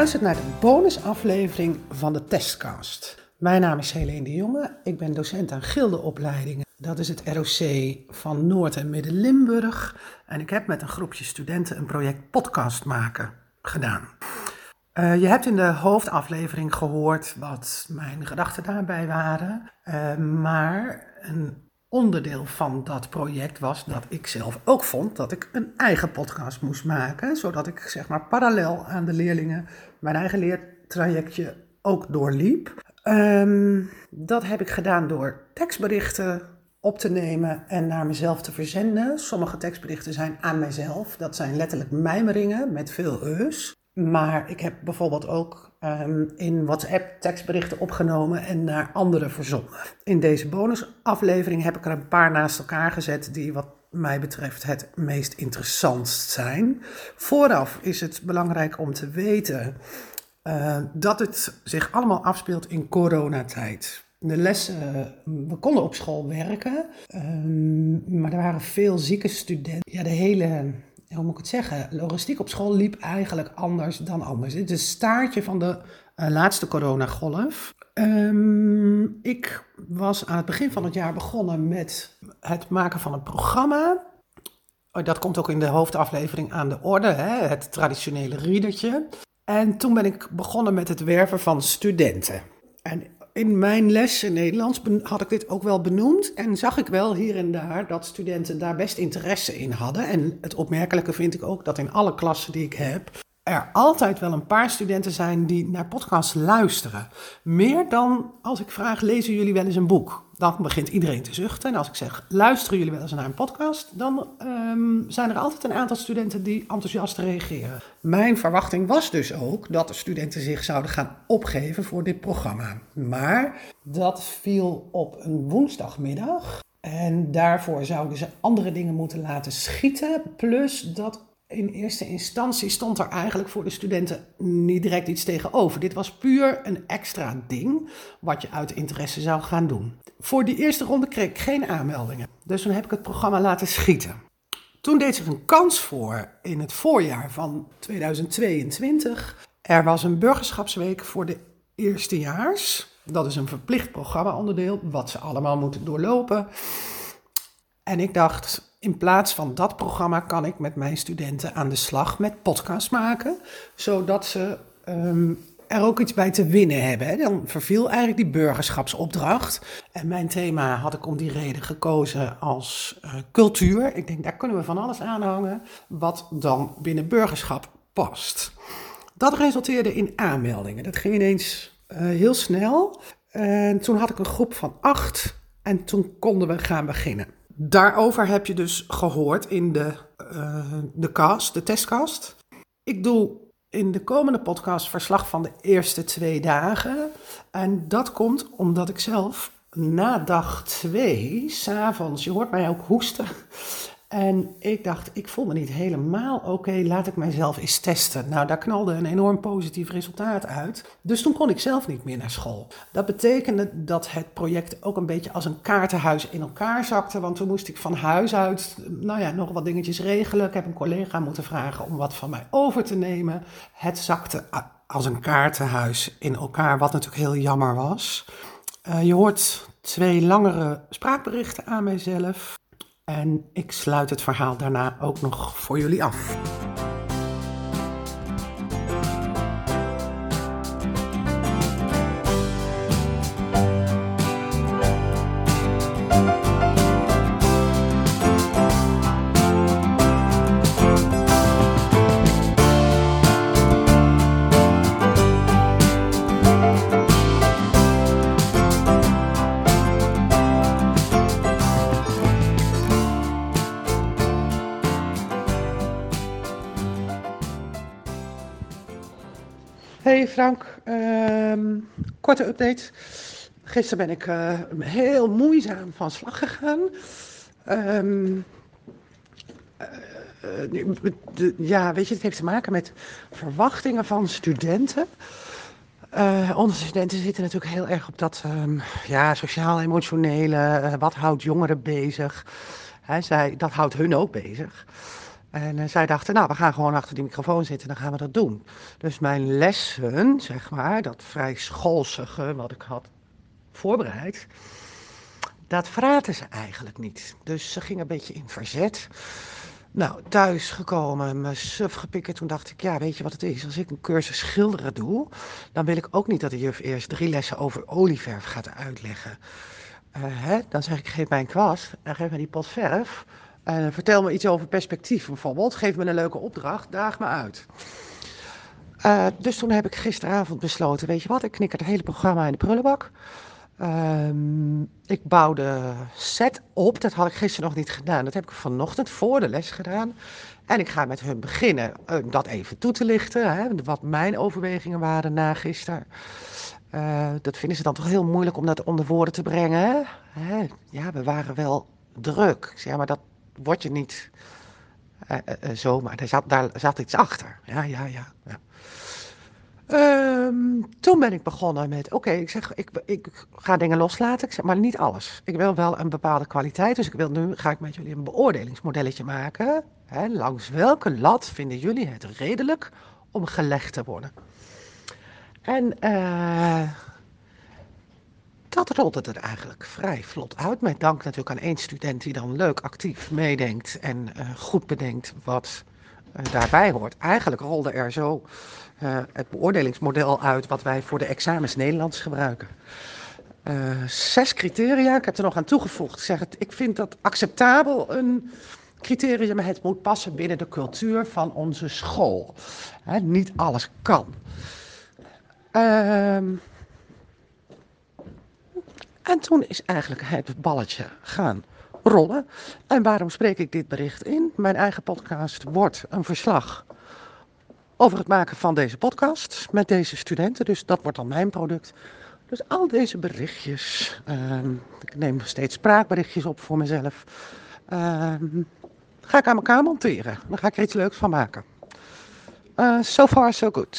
Luistert naar de bonusaflevering van de Testcast. Mijn naam is Helene de Jonge. Ik ben docent aan gildeopleidingen. Dat is het ROC van Noord- en Midden-Limburg. En ik heb met een groepje studenten een project podcast maken gedaan. Uh, je hebt in de hoofdaflevering gehoord wat mijn gedachten daarbij waren. Uh, maar een onderdeel van dat project was dat ik zelf ook vond dat ik een eigen podcast moest maken. Zodat ik zeg maar parallel aan de leerlingen mijn eigen leertrajectje ook doorliep. Um, dat heb ik gedaan door tekstberichten op te nemen en naar mezelf te verzenden. Sommige tekstberichten zijn aan mijzelf. Dat zijn letterlijk mijmeringen met veel eus. Maar ik heb bijvoorbeeld ook um, in WhatsApp tekstberichten opgenomen en naar anderen verzonden. In deze bonusaflevering heb ik er een paar naast elkaar gezet die wat mij betreft het meest interessantst zijn. Vooraf is het belangrijk om te weten uh, dat het zich allemaal afspeelt in coronatijd. De lessen, we konden op school werken, um, maar er waren veel zieke studenten. Ja, de hele hoe moet ik het zeggen, logistiek op school liep eigenlijk anders dan anders. Het is het staartje van de uh, laatste coronagolf. Um, ik was aan het begin van het jaar begonnen met het maken van een programma. Oh, dat komt ook in de hoofdaflevering aan de orde, hè? het traditionele riedertje. En toen ben ik begonnen met het werven van studenten. En in mijn les in Nederlands had ik dit ook wel benoemd. En zag ik wel hier en daar dat studenten daar best interesse in hadden. En het opmerkelijke vind ik ook dat in alle klassen die ik heb. Er altijd wel een paar studenten zijn die naar podcasts luisteren. Meer dan als ik vraag: lezen jullie wel eens een boek? Dan begint iedereen te zuchten. En als ik zeg, luisteren jullie wel eens naar een podcast, dan um, zijn er altijd een aantal studenten die enthousiast reageren. Mijn verwachting was dus ook dat de studenten zich zouden gaan opgeven voor dit programma. Maar dat viel op een woensdagmiddag. En daarvoor zouden ze andere dingen moeten laten schieten. Plus dat in eerste instantie stond er eigenlijk voor de studenten niet direct iets tegenover. Dit was puur een extra ding wat je uit interesse zou gaan doen. Voor die eerste ronde kreeg ik geen aanmeldingen. Dus toen heb ik het programma laten schieten. Toen deed zich een kans voor in het voorjaar van 2022. Er was een burgerschapsweek voor de eerstejaars. Dat is een verplicht programma-onderdeel wat ze allemaal moeten doorlopen. En ik dacht, in plaats van dat programma kan ik met mijn studenten aan de slag met podcast maken, zodat ze um, er ook iets bij te winnen hebben. Dan verviel eigenlijk die burgerschapsopdracht. En mijn thema had ik om die reden gekozen als uh, cultuur. Ik denk, daar kunnen we van alles aanhangen wat dan binnen burgerschap past. Dat resulteerde in aanmeldingen. Dat ging ineens uh, heel snel. En toen had ik een groep van acht en toen konden we gaan beginnen. Daarover heb je dus gehoord in de, uh, de cast, de testcast. Ik doe in de komende podcast verslag van de eerste twee dagen. En dat komt omdat ik zelf na dag twee, s'avonds, je hoort mij ook hoesten. En ik dacht, ik voel me niet helemaal oké, laat ik mijzelf eens testen. Nou, daar knalde een enorm positief resultaat uit. Dus toen kon ik zelf niet meer naar school. Dat betekende dat het project ook een beetje als een kaartenhuis in elkaar zakte. Want toen moest ik van huis uit, nou ja, nog wat dingetjes regelen. Ik heb een collega moeten vragen om wat van mij over te nemen. Het zakte als een kaartenhuis in elkaar, wat natuurlijk heel jammer was. Uh, je hoort twee langere spraakberichten aan mijzelf. En ik sluit het verhaal daarna ook nog voor jullie af. Frank, um, korte update. Gisteren ben ik uh, heel moeizaam van slag gegaan. Um, uh, de, ja, weet je, het heeft te maken met verwachtingen van studenten. Onze studenten zitten natuurlijk heel erg op dat um, ja, sociaal-emotionele. wat houdt jongeren bezig? Hij zei, dat houdt hun ook bezig. En uh, zij dachten, nou, we gaan gewoon achter die microfoon zitten, dan gaan we dat doen. Dus mijn lessen, zeg maar, dat vrij schoolsige wat ik had voorbereid, dat vraten ze eigenlijk niet. Dus ze ging een beetje in verzet. Nou, thuis gekomen, me suf gepikken. Toen dacht ik, ja, weet je wat het is? Als ik een cursus schilderen doe, dan wil ik ook niet dat de juf eerst drie lessen over olieverf gaat uitleggen. Uh, hè? Dan zeg ik, geef mij een kwast en geef mij die pot verf. En vertel me iets over perspectief bijvoorbeeld. Geef me een leuke opdracht, daag me uit. Uh, dus toen heb ik gisteravond besloten, weet je wat, ik knik het hele programma in de prullenbak. Um, ik bouwde set op, dat had ik gisteren nog niet gedaan. Dat heb ik vanochtend voor de les gedaan. En ik ga met hun beginnen uh, dat even toe te lichten, hè, wat mijn overwegingen waren na gisteren. Dat vinden ze dan toch heel moeilijk om dat onder woorden te brengen. Hè? Ja, we waren wel druk. Zeg, maar dat word je niet uh, uh, zomaar. Daar zat, daar zat iets achter. Ja, ja, ja. ja. Um, toen ben ik begonnen met, oké, ik zeg, ik, ik ga dingen loslaten, ik zeg, maar niet alles. Ik wil wel een bepaalde kwaliteit, dus ik wil nu, ga ik met jullie een beoordelingsmodelletje maken. Hè, langs welke lat vinden jullie het redelijk om gelegd te worden? En het er eigenlijk vrij vlot uit. Met dank natuurlijk aan één student die dan leuk actief meedenkt en uh, goed bedenkt wat uh, daarbij hoort. Eigenlijk rolde er zo uh, het beoordelingsmodel uit wat wij voor de examens Nederlands gebruiken. zes criteria, ik heb er nog aan toegevoegd. Ik, zeg het, ik vind dat acceptabel een criterium. Het moet passen binnen de cultuur van onze school. niet alles kan. Uh, en toen is eigenlijk het balletje gaan rollen. En waarom spreek ik dit bericht in? Mijn eigen podcast wordt een verslag over het maken van deze podcast met deze studenten. Dus dat wordt dan mijn product. Dus al deze berichtjes, uh, ik neem steeds spraakberichtjes op voor mezelf, uh, ga ik aan elkaar monteren. Dan ga ik er iets leuks van maken. Uh, so far, so good.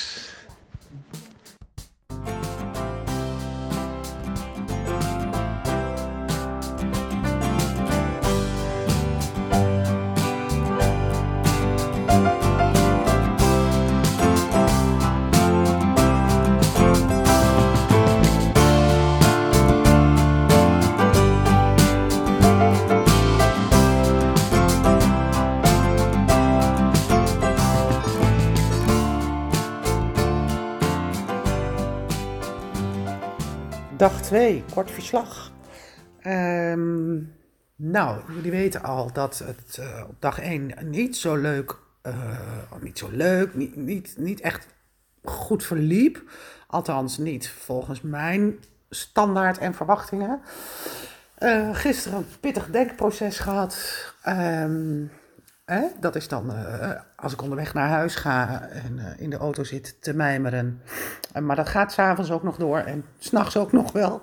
2, kort verslag. Um, nou, jullie weten al dat het uh, op dag 1 niet zo leuk, niet zo leuk, niet, niet, echt goed verliep. Althans, niet volgens mijn standaard en verwachtingen. Uh, gisteren een pittig denkproces gehad. Um, Dat is dan uh, als ik onderweg naar huis ga en uh, in de auto zit te mijmeren. Uh, maar dat gaat s'avonds ook nog door en s'nachts ook nog wel.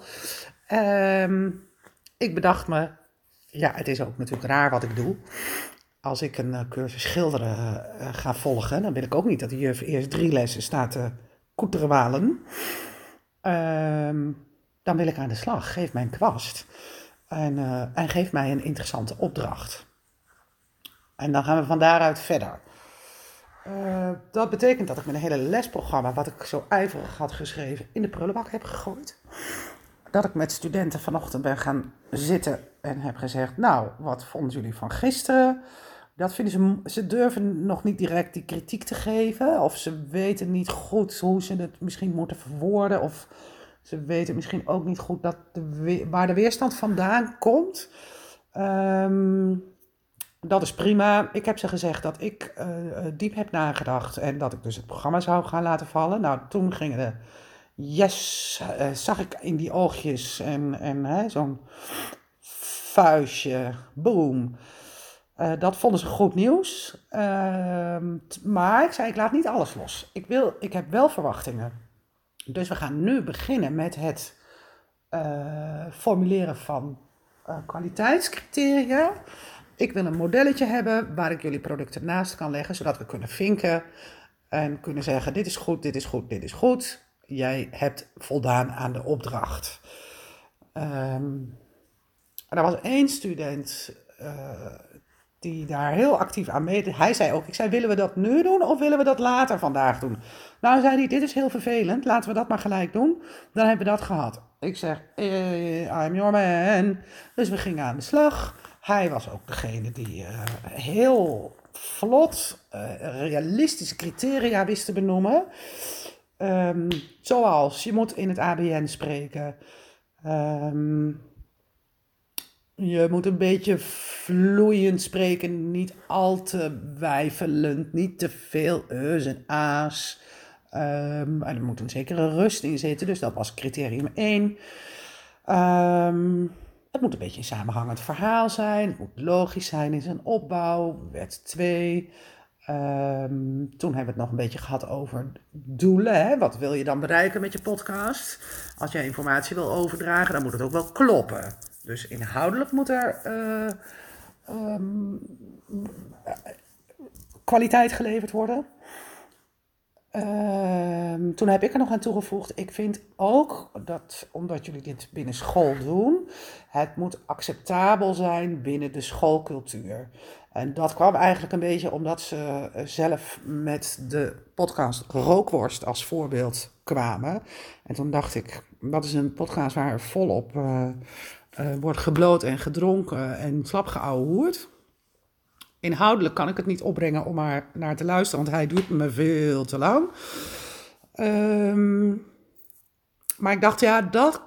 Um, ik bedacht me, ja, het is ook natuurlijk raar wat ik doe. Als ik een cursus schilderen ga volgen, dan wil ik ook niet dat de juf eerst drie lessen staat te koeterwalen. Um, dan wil ik aan de slag. Geef mij een kwast. En, en geef mij een interessante opdracht. En dan gaan we van daaruit verder. Uh, dat betekent dat ik mijn hele lesprogramma, wat ik zo ijverig had geschreven, in de prullenbak heb gegooid. Dat ik met studenten vanochtend ben gaan zitten en heb gezegd: Nou, wat vonden jullie van gisteren? Dat vinden ze, ze durven nog niet direct die kritiek te geven. Of ze weten niet goed hoe ze het misschien moeten verwoorden. Of ze weten misschien ook niet goed dat waar de weerstand vandaan komt. Um, dat is prima. Ik heb ze gezegd dat ik uh, diep heb nagedacht en dat ik dus het programma zou gaan laten vallen. Nou, toen gingen de yes, uh, zag ik in die oogjes en, en zo'n vuistje, boom. Dat vonden ze goed nieuws. Ehm, maar ik zei, ik laat niet alles los. Ik, wil, ik heb wel verwachtingen. Dus we gaan nu beginnen met het formuleren van kwaliteitscriteria. Ik wil een modelletje hebben waar ik jullie producten naast kan leggen, zodat we kunnen vinken en kunnen zeggen: dit is goed, dit is goed, dit is goed. Jij hebt voldaan aan de opdracht. Um, er was één student, uh, die daar heel actief aan meedeed. Hij zei ook, ik zei, willen we dat nu doen of willen we dat later vandaag doen? Nou, zei hij, dit is heel vervelend, laten we dat maar gelijk doen. Dan hebben we dat gehad. Ik zeg, eh, I'm your man. Dus we gingen aan de slag. Hij was ook degene die uh, heel vlot uh, realistische criteria wist te benoemen. Um, zoals, je moet in het ABN spreken. Um, je moet een beetje vloeiend spreken, niet al te wijfelend, niet te veel e's en a's. Um, er moet een zekere rust in zitten, dus dat was criterium 1. Um, het moet een beetje een samenhangend verhaal zijn, het moet logisch zijn in zijn opbouw, wet 2. Um, toen hebben we het nog een beetje gehad over doelen. Hè? Wat wil je dan bereiken met je podcast? Als jij informatie wil overdragen, dan moet het ook wel kloppen. Dus inhoudelijk moet er uh, um, kwaliteit geleverd worden. Uh, toen heb ik er nog aan toegevoegd, ik vind ook dat, omdat jullie dit binnen school doen, het moet acceptabel zijn binnen de schoolcultuur. En dat kwam eigenlijk een beetje omdat ze zelf met de podcast Rookworst als voorbeeld kwamen. En toen dacht ik, dat is een podcast waar volop uh, uh, wordt gebloot en gedronken en slap. Inhoudelijk kan ik het niet opbrengen om maar naar te luisteren, want hij duurt me veel te lang. Um, maar ik dacht, ja, dat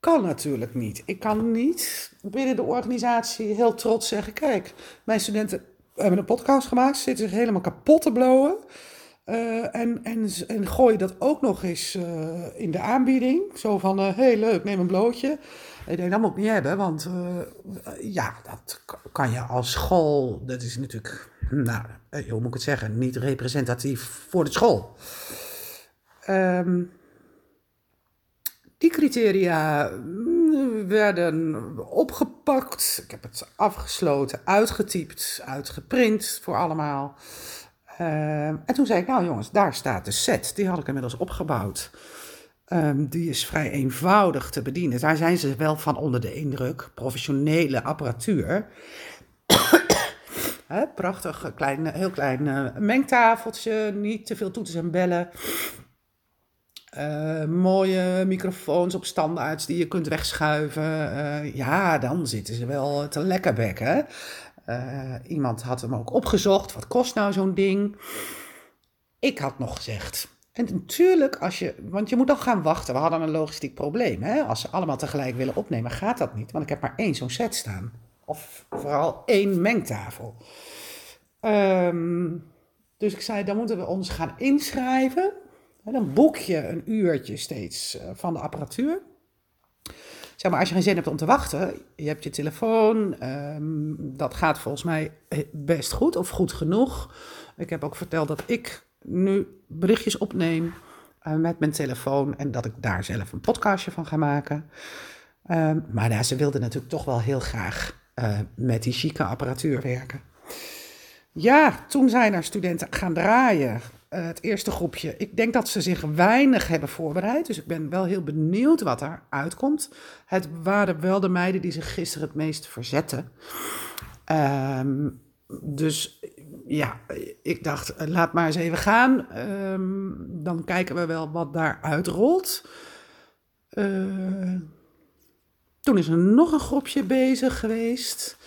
kan natuurlijk niet. Ik kan niet binnen de organisatie heel trots zeggen: kijk, mijn studenten hebben een podcast gemaakt, zitten zich helemaal kapot te blowen. Uh, en, en, en gooi dat ook nog eens uh, in de aanbieding. Zo van, uh, hey, leuk, neem een blootje. Ik denk, dat moet ik niet hebben, want ja, dat kan je als school, dat is natuurlijk, nou, hoe moet ik het zeggen, niet representatief voor de school. Um, die criteria mm, werden opgepakt. Ik heb het afgesloten, uitgetypt, uitgeprint voor allemaal. Uh, en toen zei ik, nou jongens, daar staat de set. Die had ik inmiddels opgebouwd. Um, die is vrij eenvoudig te bedienen. Daar zijn ze wel van onder de indruk. Professionele apparatuur. Prachtig, klein, heel klein uh, mengtafeltje. Niet te veel toetsen en bellen. Uh, mooie microfoons op standaards die je kunt wegschuiven. Uh, ja, dan zitten ze wel te lekkerbekken. Uh, iemand had hem ook opgezocht. Wat kost nou zo'n ding? Ik had nog gezegd. En natuurlijk, als je, want je moet dan gaan wachten. We hadden een logistiek probleem. Hè? Als ze allemaal tegelijk willen opnemen, gaat dat niet. Want ik heb maar één zo'n set staan. Of vooral één mengtafel. Um, dus ik zei, dan moeten we ons gaan inschrijven. Dan boek je een uurtje steeds uh, van de apparatuur. Zeg maar, als je geen zin hebt om te wachten, je hebt je telefoon, um, dat gaat volgens mij best goed of goed genoeg. Ik heb ook verteld dat ik nu berichtjes opneem uh, met mijn telefoon en dat ik daar zelf een podcastje van ga maken. Um, maar ja, ze wilden natuurlijk toch wel heel graag uh, met die chique apparatuur werken. Ja, toen zijn er studenten gaan draaien. Uh, het eerste groepje. Ik denk dat ze zich weinig hebben voorbereid. Dus ik ben wel heel benieuwd wat er uitkomt. Het waren wel de meiden die zich gisteren het meest verzetten. Um, dus ja, ik dacht, eh, laat maar eens even gaan. Um, dan kijken we wel wat daaruit rolt. Uh, toen is er nog een groepje bezig geweest.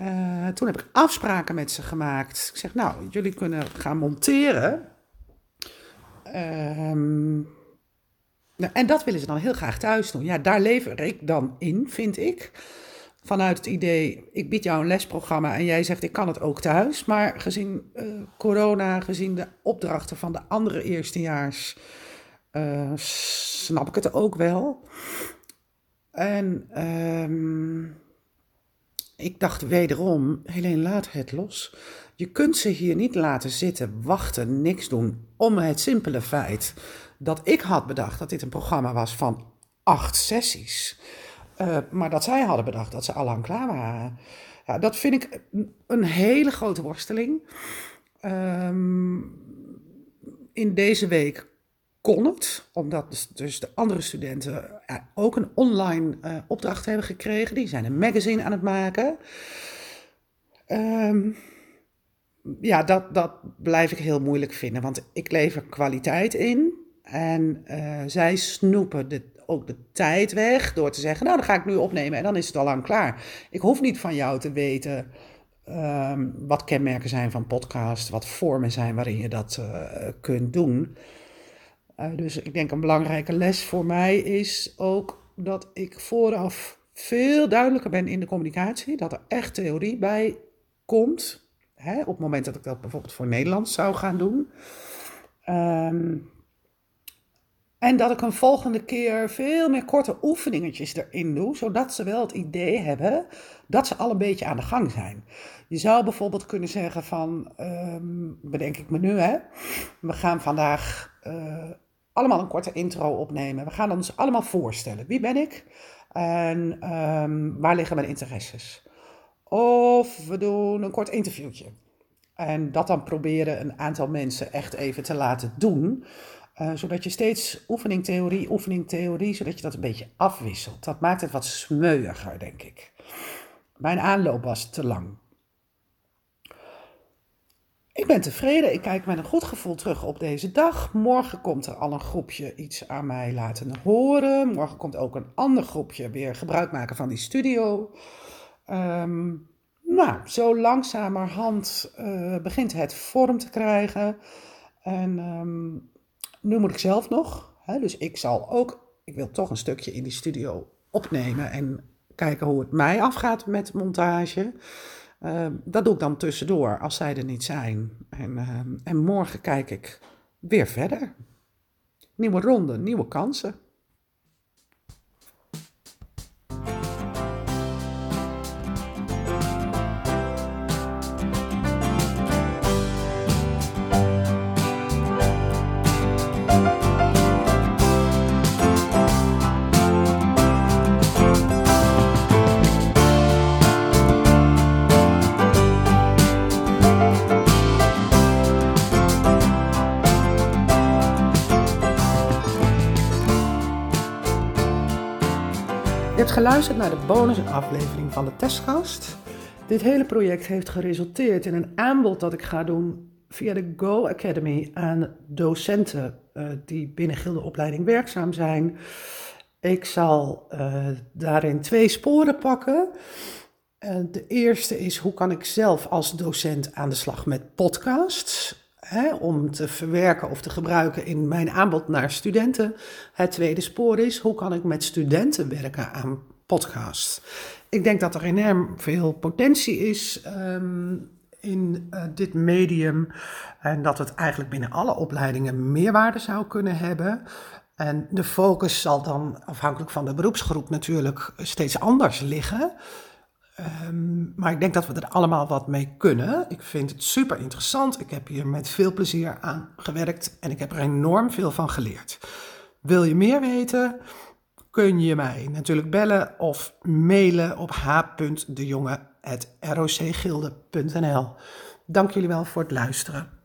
Uh, toen heb ik afspraken met ze gemaakt. Ik zeg, nou, jullie kunnen gaan monteren. Um, en dat willen ze dan heel graag thuis doen. Ja, daar lever ik dan in, vind ik. Vanuit het idee, ik bied jou een lesprogramma en jij zegt, ik kan het ook thuis. Maar gezien uh, corona, gezien de opdrachten van de andere eerstejaars, uh, snap ik het ook wel. En... Um, ik dacht wederom, Helene, laat het los. Je kunt ze hier niet laten zitten, wachten, niks doen. Om het simpele feit dat ik had bedacht dat dit een programma was van acht sessies. Uh, maar dat zij hadden bedacht dat ze al lang klaar waren. Ja, dat vind ik een hele grote worsteling. Um, in deze week kon het, omdat dus, dus de andere studenten ook een online uh, opdracht hebben gekregen. Die zijn een magazine aan het maken. ehm, ja, dat, dat blijf ik heel moeilijk vinden, want ik lever kwaliteit in. En uh, zij snoepen ook de tijd weg door te zeggen, nou dan ga ik nu opnemen en dan is het al lang klaar. Ik hoef niet van jou te weten um, wat kenmerken zijn van podcast, wat vormen zijn waarin je dat kunt doen. Uh, dus ik denk een belangrijke les voor mij is ook dat ik vooraf veel duidelijker ben in de communicatie, dat er echt theorie bij komt. Hè, op het moment dat ik dat bijvoorbeeld voor Nederland zou gaan doen. Um, en dat ik een volgende keer veel meer korte oefeningetjes erin doe, zodat ze wel het idee hebben dat ze al een beetje aan de gang zijn. Je zou bijvoorbeeld kunnen zeggen van, um, bedenk ik me nu hè, we gaan vandaag uh, allemaal een korte intro opnemen. We gaan ons allemaal voorstellen. Wie ben ik en um, waar liggen mijn interesses? Of we doen een kort interviewtje. En dat dan proberen een aantal mensen echt even te laten doen. Uh, zodat je steeds oefening, theorie, oefening, theorie, zodat je dat een beetje afwisselt. Dat maakt het wat smeuiger, denk ik. Mijn aanloop was te lang. Ik ben tevreden. Ik kijk met een goed gevoel terug op deze dag. Morgen komt er al een groepje iets aan mij laten horen. Morgen komt ook een ander groepje weer gebruik maken van die studio. Um, nou, zo langzamerhand uh, begint het vorm te krijgen. En um, nu moet ik zelf nog. Hè, dus ik zal ook, ik wil toch een stukje in die studio opnemen en kijken hoe het mij afgaat met montage. Uh, dat doe ik dan tussendoor als zij er niet zijn. En, uh, en morgen kijk ik weer verder. Nieuwe ronde, nieuwe kansen. Hebt geluisterd naar de bonusaflevering van de testgast. Dit hele project heeft geresulteerd in een aanbod dat ik ga doen via de Go Academy aan docenten uh, die binnen gildeopleiding werkzaam zijn. Ik zal uh, daarin twee sporen pakken. Uh, de eerste is hoe kan ik zelf als docent aan de slag met podcasts hè, om te verwerken of te gebruiken in mijn aanbod naar studenten. Het tweede spoor is, hoe kan ik met studenten werken aan podcasts? Ik denk dat er enorm veel potentie is um, in uh, dit medium en dat het eigenlijk binnen alle opleidingen meerwaarde zou kunnen hebben. En de focus zal dan afhankelijk van de beroepsgroep natuurlijk steeds anders liggen. Um, maar ik denk dat we er allemaal wat mee kunnen. Ik vind het super interessant. Ik heb hier met veel plezier aan gewerkt en ik heb er enorm veel van geleerd. Wil je meer weten? Kun je mij natuurlijk bellen of mailen op h.dejonge.rocgilde.nl. Dank jullie wel voor het luisteren.